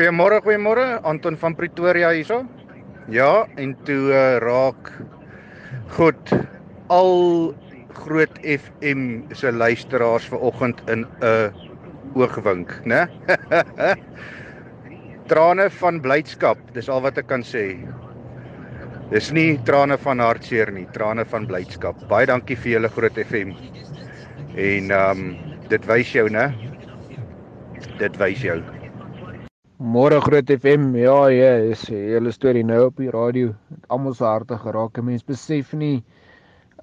Goeiemôre, goeiemôre. Anton van Pretoria hierso. Ja, en toe uh, raak goed al groot FM se luisteraars vanoggend in 'n uh, oogwink, né? trane van blydskap, dis al wat ek kan sê. Dis nie trane van hartseer nie, trane van blydskap. Baie dankie vir julle groot FM. En ehm um, dit wys jou, né? Dit wys jou. Môre Groot FM. Ja, ja, is 'n hele storie nou op die radio. Almal se harte geraak. Mense besef nie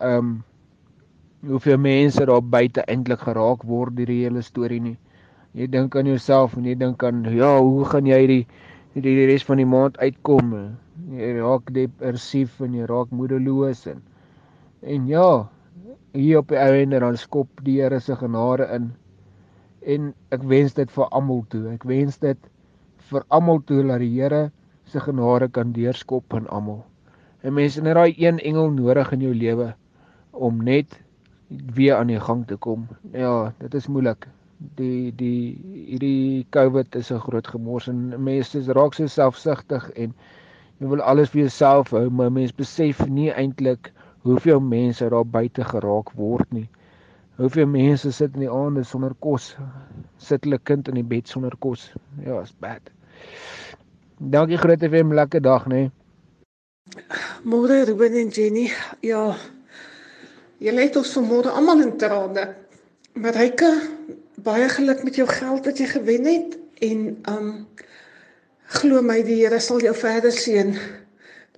ehm um, hoeveel mense daar buite eintlik geraak word deur die hele storie nie. Jy dink aan jouself en jy dink aan ja, hoe gaan jy die die, die res van die maand uitkom? Jy raak depressief en jy raak moedeloos en en ja, hier op die einde dan skop die Here se genade in. En ek wens dit vir almal toe. Ek wens dit vir almal toe dat die Here se genade kan deurskop in almal. En mense het daai een engel nodig in jou lewe om net weer aan die gang te kom. Ja, dit is moeilik. Die die hierdie COVID is 'n groot gemors en mense raak so selfsugtig en jy wil alles vir jouself hou, maar mense besef nie eintlik hoeveel mense daar buite geraak word nie. Hoeveel mense sit in die aande sonder kos, sit hulle kind in die bed sonder kos. Ja, is bad. Dankie Groot FM, lekker dag nê. Nee. Môre Ruben en Jenny. Ja. Julle het ons vanmôre almal in trane. Mareike, baie geluk met jou geld wat jy gewen het en um glo my die Here sal jou verder seën.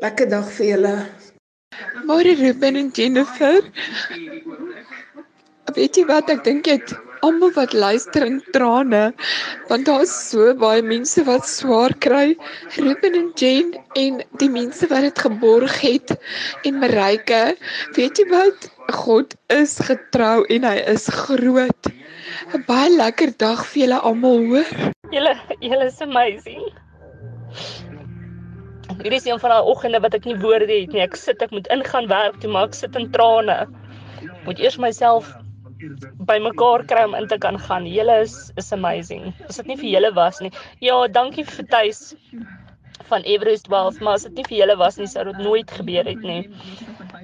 Lekker dag vir julle. Môre Ruben en Jennifer. Weet jy wat ek dink jy het almal wat luister in trane want daar's so baie mense wat swaar kry. Ruben en Jane en die mense wat dit geborg het en Marike weet jy wat? God is getrou en hy is groot. 'n baie lekker dag vir julle almal hoor. Julle julle is amazing. Hierdie is een van daai oggende wat ek nie woorde het nie. Ek sit, ek moet ingaan werk toe, maar ek sit in trane. Moet eers myself bymekaar kry om in te kan gaan. Julle is is amazing. As dit nie vir julle was nie. Ja, dankie vir Tuis van Everest Wealth, maar as dit nie vir julle was nie, sou dit nooit gebeur het nie.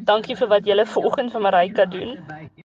Dankie vir wat julle vanoggend vir Marika doen.